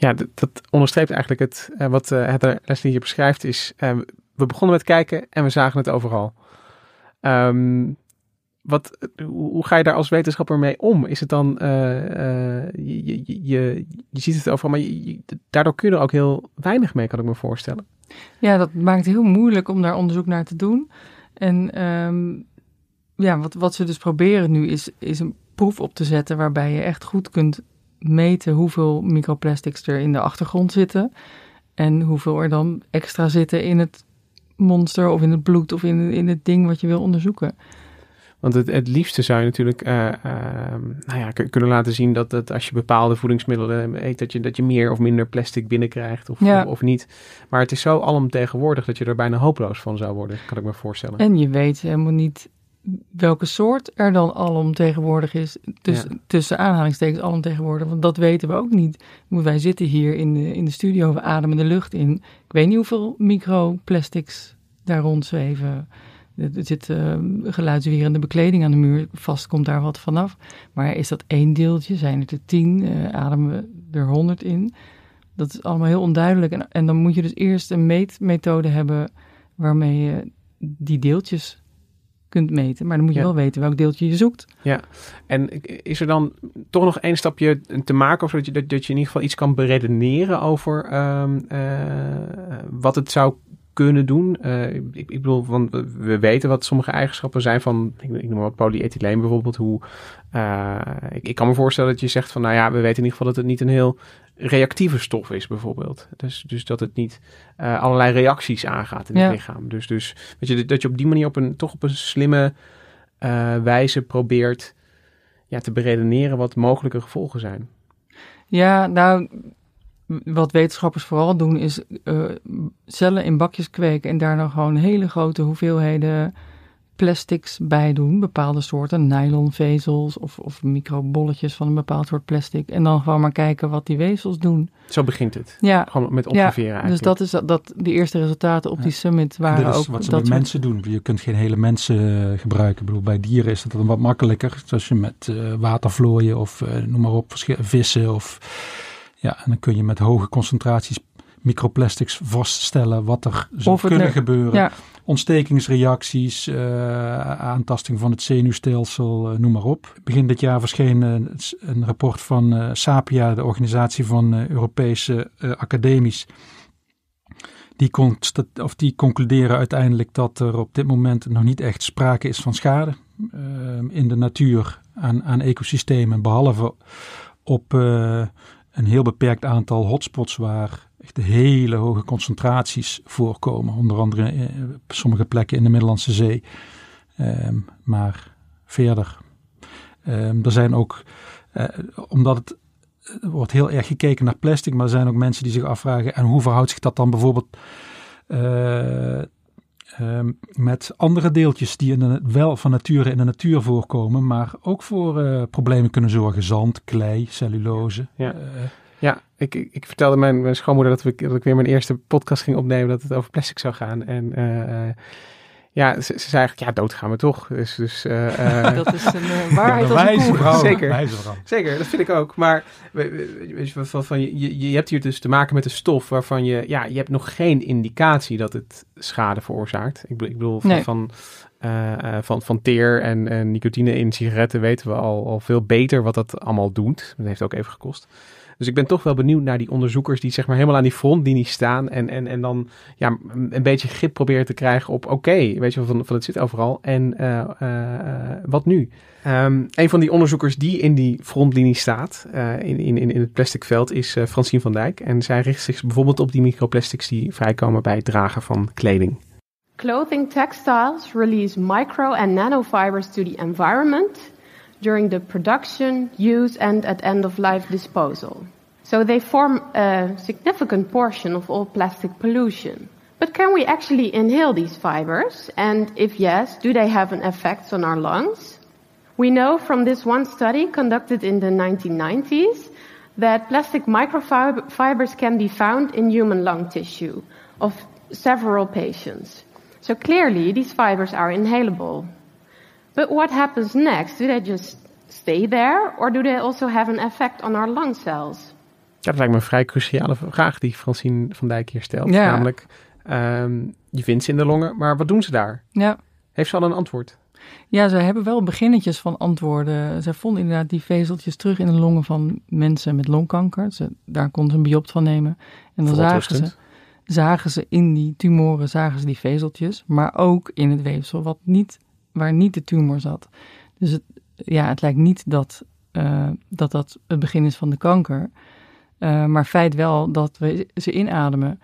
Ja, dat, onderstreept eigenlijk het, uh, wat uh, Heather Leslie hier beschrijft, is uh, we begonnen met kijken en we zagen het overal. Um, wat, hoe ga je daar als wetenschapper mee om? Is het dan, je, je, je, je, ziet het overal, maar daardoor kun je er ook heel weinig mee, kan ik me voorstellen. Ja, dat maakt het heel moeilijk om daar onderzoek naar te doen. En um, ja, wat, wat ze dus proberen nu is, is een proef op te zetten waarbij je echt goed kunt meten hoeveel microplastics er in de achtergrond zitten. En hoeveel er dan extra zitten in het monster of in het bloed of in, in het ding wat je wil onderzoeken. Want het, het liefste zou je natuurlijk uh, uh, nou ja, kunnen laten zien dat, dat als je bepaalde voedingsmiddelen eet, dat je, dat je meer of minder plastic binnenkrijgt of, ja. of, of, niet. Maar het is zo alomtegenwoordig dat je er bijna hopeloos van zou worden, kan ik me voorstellen. En je weet helemaal niet welke soort er dan alomtegenwoordig is. Dus ja. tussen aanhalingstekens alomtegenwoordig, want dat weten we ook niet. Wij zitten hier in de, in de studio, we ademen de lucht in. Ik weet niet hoeveel microplastics daar rondzweven. Er zit uh, geluidswerende bekleding aan de muur, vast komt daar wat vanaf. Maar is dat één deeltje? Zijn het er tien? Uh, ademen we er honderd in? Dat is allemaal heel onduidelijk. En, en dan moet je dus eerst een meetmethode hebben waarmee je die deeltjes kunt meten. Maar dan moet je wel weten welk deeltje je zoekt. Ja, en is er dan toch nog één stapje te maken... of dat je, dat, dat je in ieder geval iets kan beredeneren over um, uh, wat het zou kunnen doen. Uh, ik, ik, bedoel, want we weten wat sommige eigenschappen zijn van, ik, ik noem maar polyethyleen bijvoorbeeld. Hoe, uh, ik, ik, kan me voorstellen dat je zegt van, nou ja, we weten in ieder geval dat het niet een heel reactieve stof is bijvoorbeeld. Dus, dus dat het niet uh, allerlei reacties aangaat in het lichaam. Dus, dus weet je, dat je op die manier op een, toch op een slimme wijze probeert ja, te beredeneren wat mogelijke gevolgen zijn. Ja, nou, wat wetenschappers vooral doen is uh, cellen in bakjes kweken en daar dan gewoon hele grote hoeveelheden plastics bij doen. Bepaalde soorten nylonvezels of, of microbolletjes van een bepaald soort plastic. En dan gewoon maar kijken wat die vezels doen. Zo begint het. Ja. Gewoon met observeren ja, Dus dat is dat, dat de eerste resultaten op die summit waren dat is ook... wat ze met mensen doen. Je kunt geen hele mensen eh, gebruiken. Ik bedoel, bij dieren is dat dan wat makkelijker. Zoals je met uh, watervlooien of uh, noem maar op, vissen of ja, en dan kun je met hoge concentraties microplastics vaststellen wat er zou kunnen gebeuren. Ja. Ontstekingsreacties, uh, aantasting van het zenuwstelsel, uh, noem maar op. Begin dit jaar verscheen uh, een rapport van SAPIA, de organisatie van Europese academies. Die, of die concluderen uiteindelijk dat er op dit moment nog niet echt sprake is van schade in de natuur aan, aan ecosystemen, behalve op een heel beperkt aantal hotspots waar echt hele hoge concentraties voorkomen. Onder andere eh, op sommige plekken in de Middellandse Zee. Ehm, maar verder. Ehm, er zijn ook, eh, omdat het er wordt heel erg gekeken naar plastic, maar er zijn ook mensen die zich afvragen: en hoe verhoudt zich dat dan bijvoorbeeld eh, ehm, met andere deeltjes die in de, wel van nature in de natuur voorkomen, maar ook voor problemen kunnen zorgen: zand, klei, cellulose. Ja. Ik, ik, ik vertelde mijn, mijn schoonmoeder dat, we, dat ik weer mijn eerste podcast ging opnemen, dat het over plastic zou gaan. En eh, eh, ja, ze, ze zei eigenlijk, ja, dood gaan we toch. Dus, dus, eh, eh, Dat is een uh, waarheid Ja, als een wijze koe. vrouw. Zeker. Wijze vrouw. Zeker, dat vind ik ook. Maar we- we- weet je, van, van, je, je hebt hier dus te maken met een stof waarvan je, ja, je hebt nog geen indicatie dat het schade veroorzaakt. Ik, bedoel- ik bedoel, van, Nee. van, eh, eh, van, van teer en, en nicotine in sigaretten weten we al, al veel beter wat dat allemaal doet. Dat heeft ook even gekost. Dus ik ben toch wel benieuwd naar die onderzoekers die zeg maar helemaal aan die frontlinie staan en, en, en dan ja, een beetje grip proberen te krijgen op oké, weet je van, van het zit overal en eh, eh, eh, wat nu? Ehm, een van die onderzoekers die in die frontlinie staat, eh, in, in, in het plastic veld, is Francine van Dijk. En zij richt zich bijvoorbeeld op die microplastics die vrijkomen bij het dragen van kleding. Clothing textiles release micro and nanofibers to the environment during the production, use, and at end of life disposal. So they form a significant portion of all plastic pollution. But can we actually inhale these fibers? And if yes, do they have an effect on our lungs? We know from this one study conducted in the 1990s that plastic microfibers can be found in human lung tissue of several patients. So clearly, these fibers are inhalable. But what happens next? Do they just stay there, or do they also have an effect on our lung cells? Ja, dat lijkt me een vrij cruciale vraag die Francine van Dijk hier stelt. Ja. Namelijk, ehm, je vindt ze in de longen, maar wat doen ze daar? Ja. Heeft ze al een antwoord? Ja, ze hebben wel beginnetjes van antwoorden. Ze vonden inderdaad die vezeltjes terug in de longen van mensen met longkanker. Ze, daar konden ze een biopt van nemen. En dan zagen ze, zagen ze in die tumoren zagen ze die vezeltjes, maar ook in het weefsel wat niet, waar niet de tumor zat. Dus het, ja, het lijkt niet dat, eh, dat dat het begin is van de kanker. Eh, maar feit wel dat we ze inademen.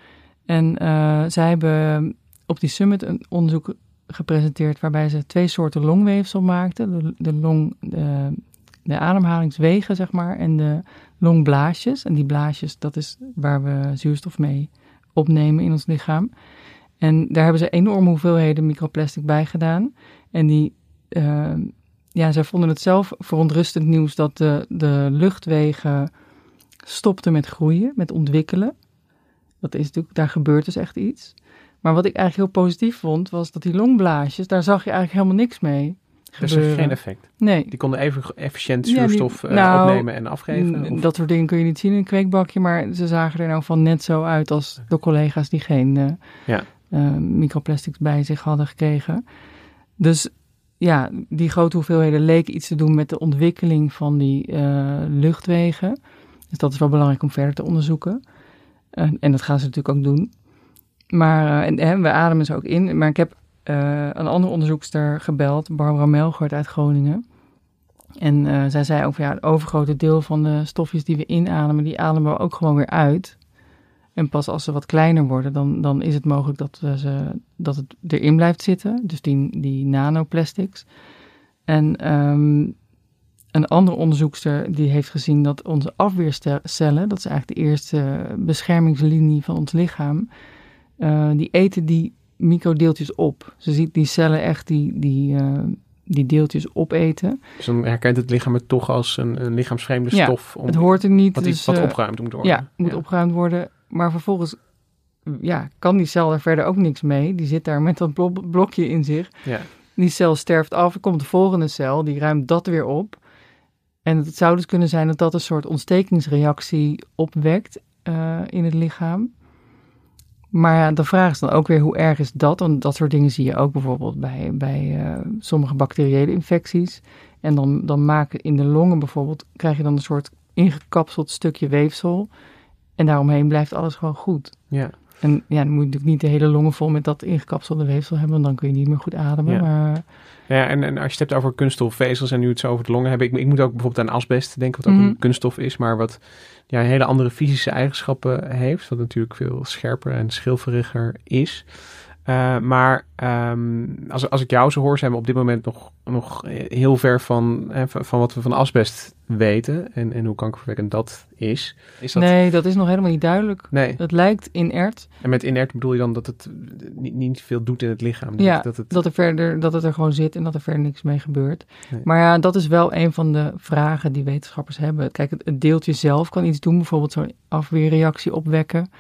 En eh, zij hebben op die summit een onderzoek gepresenteerd waarbij ze twee soorten longweefsel maakten. De, de, long, de, de ademhalingswegen, zeg maar, en de longblaasjes. En die blaasjes, dat is waar we zuurstof mee opnemen in ons lichaam. En daar hebben ze enorme hoeveelheden microplastic bij gedaan. En die, eh, ja, zij vonden het zelf verontrustend nieuws dat de, de luchtwegen stopten met groeien, met ontwikkelen. Dat is natuurlijk, daar gebeurt dus echt iets. Maar wat ik eigenlijk heel positief vond, was dat die longblaasjes, daar zag je eigenlijk helemaal niks mee. Dus gebeuren. geen effect. Nee. Die konden even efficiënt Ja, die- zuurstof eh, nou, opnemen en afgeven. Of- Dat soort dingen kun je niet zien in een kweekbakje, maar ze zagen er nou van net zo uit als de collega's die geen eh, Ja. eh, microplastics bij zich hadden gekregen. Dus ja, die grote hoeveelheden leken iets te doen met de ontwikkeling van die eh, luchtwegen. Dus dat is wel belangrijk om verder te onderzoeken. En dat gaan ze natuurlijk ook doen. Maar eh, en, we ademen ze ook in. Maar ik heb eh, een andere onderzoekster gebeld, Barbara Melgert uit Groningen. En zij zei van ja, het overgrote deel van de stofjes die we inademen, die ademen we ook gewoon weer uit. En pas als ze wat kleiner worden, dan, dan is het mogelijk dat, we ze, dat het erin blijft zitten. Dus die, die nanoplastics. En ehm, een andere onderzoekster die heeft gezien dat onze afweercellen, dat is eigenlijk de eerste beschermingslinie van ons lichaam, eh, die eten die microdeeltjes op. Ze ziet die cellen echt die, die, eh, die deeltjes opeten. Dus dan herkent het lichaam het toch als een, een lichaamsvreemde Ja, stof. het hoort er niet. Wat, dus, wat eh, opgeruimd moet worden. Ja, moet opgeruimd worden. Maar vervolgens ja, kan die cel er verder ook niks mee. Die zit daar met dat blo- blokje in zich. Ja. Die cel sterft af, er komt de volgende cel, die ruimt dat weer op. En het zou dus kunnen zijn dat dat een soort ontstekingsreactie opwekt eh, in het lichaam. Maar ja, de vraag is dan ook weer hoe erg is dat? Want dat soort dingen zie je ook bijvoorbeeld bij, bij eh, sommige bacteriële infecties. En dan, dan maken in de longen bijvoorbeeld, krijg je dan een soort ingekapseld stukje weefsel. En daaromheen blijft alles gewoon goed. Ja. En ja, dan moet je natuurlijk niet de hele longen vol met dat ingekapselde weefsel hebben, want dan kun je niet meer goed ademen. Ja. Maar Ja, en, en als je het hebt over kunststofvezels en nu het zo over de longen hebben, ik, ik moet ook bijvoorbeeld aan asbest denken, wat ook Mhm. een kunststof is, maar wat ja, hele andere fysische eigenschappen heeft, wat natuurlijk veel scherper en schilferiger is. Eh, maar ehm, als, als ik jou zo hoor, zijn we op dit moment nog, nog heel ver van, eh, van van wat we van asbest weten en, en hoe kankerverwekkend dat is. is dat... nee, dat is nog helemaal niet duidelijk. Nee. Het lijkt inert. En met inert bedoel je dan dat het niet, niet veel doet in het lichaam? Ja, dat het... dat, er verder, dat het er gewoon zit en dat er verder niks mee gebeurt. Nee. Maar ja, dat is wel een van de vragen die wetenschappers hebben. Kijk, het, het deeltje zelf kan iets doen, bijvoorbeeld zo'n afweerreactie opwekken.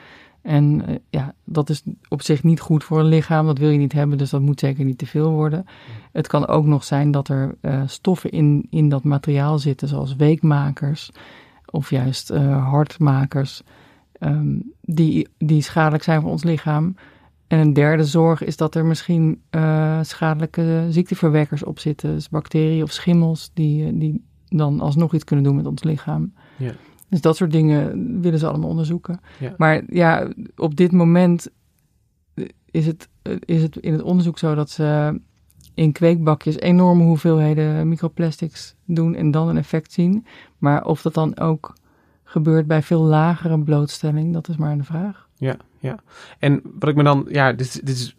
En eh, ja, dat is op zich niet goed voor een lichaam, dat wil je niet hebben, dus dat moet zeker niet te veel worden. Het kan ook nog zijn dat er eh, stoffen in, in dat materiaal zitten, zoals weekmakers of juist eh, hartmakers, ehm, die, die schadelijk zijn voor ons lichaam. En een derde zorg is dat er misschien schadelijke ziekteverwekkers op zitten. Dus bacteriën of schimmels die, die dan alsnog iets kunnen doen met ons lichaam. Ja. Dus dat soort dingen willen ze allemaal onderzoeken. Ja. Maar ja, op dit moment is het, is het in het onderzoek zo dat ze in kweekbakjes enorme hoeveelheden microplastics doen en dan een effect zien. Maar of dat dan ook gebeurt bij veel lagere blootstelling, dat is maar een vraag. Ja, ja. En wat ik me dan, ja, dit, dit is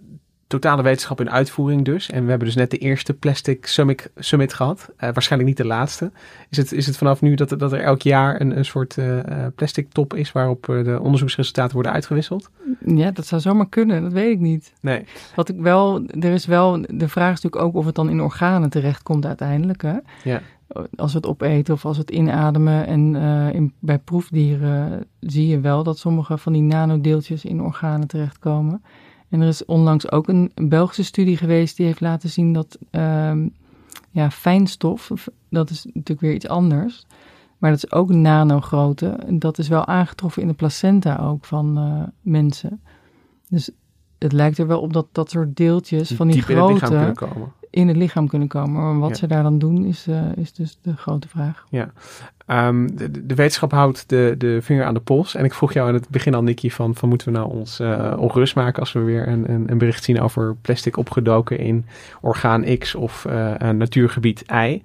totale wetenschap in uitvoering dus. En we hebben dus net de eerste Plastic Summit, summit gehad. Eh, waarschijnlijk niet de laatste. Is het, is het vanaf nu dat, er- dat er elk jaar een, een soort eh, eh, plastic top is waarop de onderzoeksresultaten worden uitgewisseld? Ja, dat zou zomaar kunnen, dat weet ik niet. Nee. Wat ik wel, er is wel, de vraag is natuurlijk ook of het dan in organen terechtkomt uiteindelijk. Hè? Ja. Als we het opeten of als we het inademen. En in, bij proefdieren zie je wel dat sommige van die nanodeeltjes in organen terechtkomen. En er is onlangs ook een, Belgische studie geweest die heeft laten zien dat ehm, ja, fijnstof, of- dat is natuurlijk weer iets anders. Maar dat is ook nanogrootte. En dat is wel aangetroffen in de placenta ook van eh, mensen. Dus het lijkt er wel op dat dat soort deeltjes van die diep in het lichaam kunnen komen. Maar wat Ja. ze daar dan doen is, eh, is dus de grote vraag. Ja, Ehm, de, wetenschap houdt de, de vinger aan de pols. En ik vroeg jou aan het begin al, Nicky, van, van moeten we nou ons eh, ongerust maken als we weer een, een, een bericht zien over plastic opgedoken in orgaan X of een natuurgebied Y.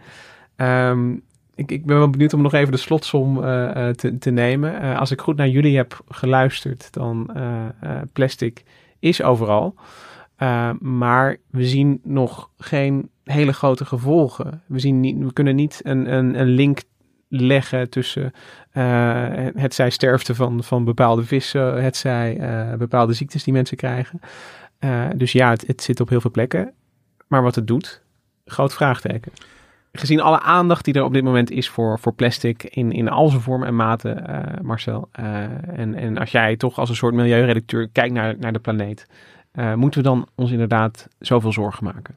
Ehm, ik, ik ben wel benieuwd om nog even de slotsom te, te nemen. Als ik goed naar jullie heb geluisterd, dan plastic is overal. Uh, maar we zien nog geen hele grote gevolgen. We, zien niet, we kunnen niet een, een, een link leggen tussen uh, het zij sterfte van, van bepaalde vissen, het zij uh, bepaalde ziektes die mensen krijgen. Dus ja, het, het zit op heel veel plekken. Maar wat het doet, groot vraagteken. Gezien alle aandacht die er op dit moment is voor, voor plastic in, in al zijn vormen en maten, Marcel. en, en als jij toch als een soort milieuredacteur kijkt naar, naar de planeet, uh, moeten we dan ons inderdaad zoveel zorgen maken?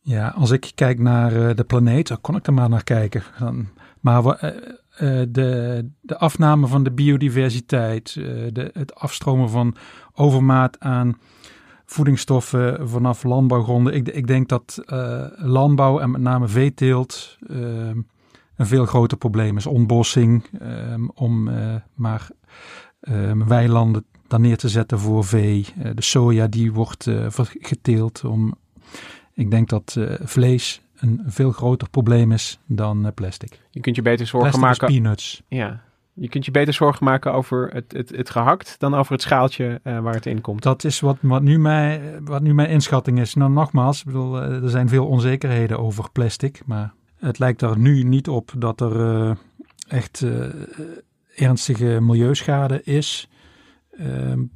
Ja, als ik kijk naar uh, de planeet, dan kon ik er maar naar kijken. Dan, maar uh, de, de afname van de biodiversiteit, de, het afstromen van overmaat aan voedingsstoffen vanaf landbouwgronden. Ik, ik denk dat landbouw en met name veeteelt uh, een veel groter probleem is. Ontbossing, um, om maar um, weilanden dan neer te zetten voor vee. Uh, de soja die wordt uh, geteeld. Om, ik denk dat uh, vlees een veel groter probleem is dan plastic. Je kunt je beter zorgen plastic maken. peanuts. Ja. Je kunt je beter zorgen maken over het, het, het gehakt dan over het schaaltje uh, waar het in komt. Dat is wat, wat, nu mijn, wat nu mijn inschatting is. Nou, nogmaals, ik bedoel, er zijn veel onzekerheden over plastic. Maar het lijkt er nu niet op dat er uh, echt ernstige milieuschade is.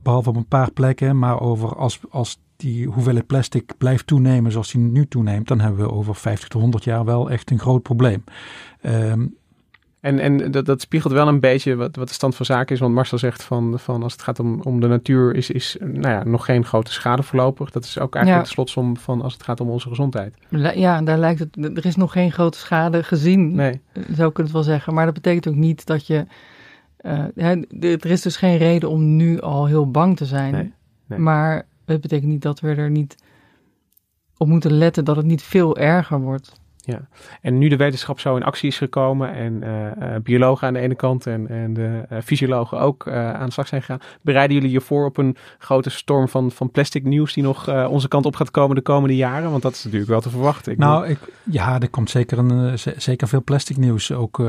Behalve op een paar plekken. Maar over als, als die hoeveelheid plastic blijft toenemen zoals die nu toeneemt, dan hebben we over 50 tot 100 jaar wel echt een groot probleem. Um, en, en dat, dat, spiegelt wel een beetje wat, wat de stand van zaken is. Want Marcel zegt van, van als het gaat om, om de natuur is, is nou ja, nog geen grote schade voorlopig. Dat is ook eigenlijk ja. de slotsom van als het gaat om onze gezondheid. Ja, daar lijkt het. Er is nog geen grote schade gezien. Nee. Zou ik het wel zeggen. Maar dat betekent ook niet dat je. Hè, er is dus geen reden om nu al heel bang te zijn. Nee. Nee. Maar het betekent niet dat we er niet op moeten letten dat het niet veel erger wordt. Ja, en nu de wetenschap zo in actie is gekomen en uh, biologen aan de ene kant en, en de uh, fysiologen ook aan de slag zijn gegaan, bereiden jullie je voor op een grote storm van, van plastic nieuws die nog onze kant op gaat komen de komende jaren? Want dat is natuurlijk wel te verwachten. Ik nou, ik, ja, er komt zeker, een, zeker veel plastic nieuws. Ook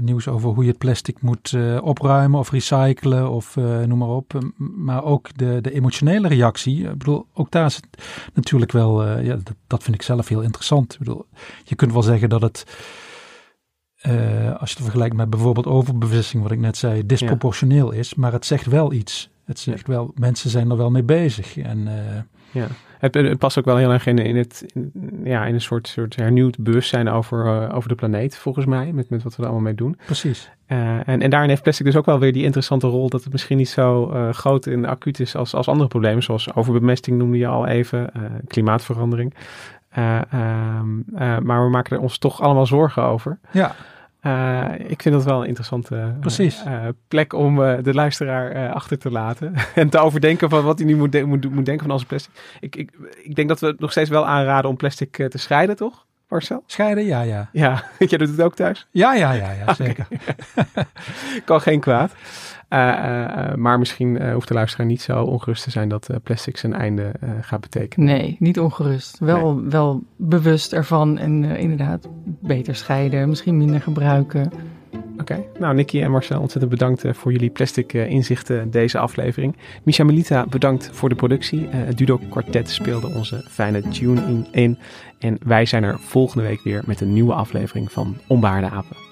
nieuws over hoe je het plastic moet opruimen of recyclen of noem maar op. Maar ook de, de emotionele reactie. Ik bedoel, ook daar is het natuurlijk wel, ja, dat, dat vind ik zelf heel interessant. Ik bedoel, je kunt wel zeggen dat het, uh, als je het vergelijkt met bijvoorbeeld overbevissing, wat ik net zei, disproportioneel is. Maar het zegt wel iets. Het zegt wel, mensen zijn er wel mee bezig. En, uh, ja. Het, het, past ook wel heel erg in, in, het, ja, in een soort, soort hernieuwd bewustzijn over, uh, over de planeet, volgens mij, met, met wat we er allemaal mee doen. Precies. Uh, en, en daarin heeft plastic dus ook wel weer die interessante rol dat het misschien niet zo uh, groot en acuut is als, als andere problemen, zoals overbemesting noemde je al even, klimaatverandering. Uh, maar we maken er ons toch allemaal zorgen over. Ja. Uh, ik vind dat wel een interessante. Uh, plek om de luisteraar achter te laten. en te overdenken van wat hij nu moet, de moet, moet, denken van onze plastic. Ik, ik, ik denk dat we nog steeds wel aanraden om plastic te scheiden, toch? Marcel? Scheiden, ja, ja. Ja, jij doet het ook thuis? Ja, ja, ja, ja zeker. kan geen kwaad. Uh, maar misschien hoeft de luisteraar niet zo ongerust te zijn dat plastic zijn einde gaat betekenen. Nee, niet ongerust. Wel, nee. wel bewust ervan en inderdaad beter scheiden, misschien minder gebruiken. Oké, okay. nou Nicky en Marcel, ontzettend bedankt voor jullie plastic inzichten deze aflevering. Misha Melita, bedankt voor de productie. het Dudo Quartet speelde onze fijne tune in, in. En wij zijn er volgende week weer met een nieuwe aflevering van Onbaarde Apen.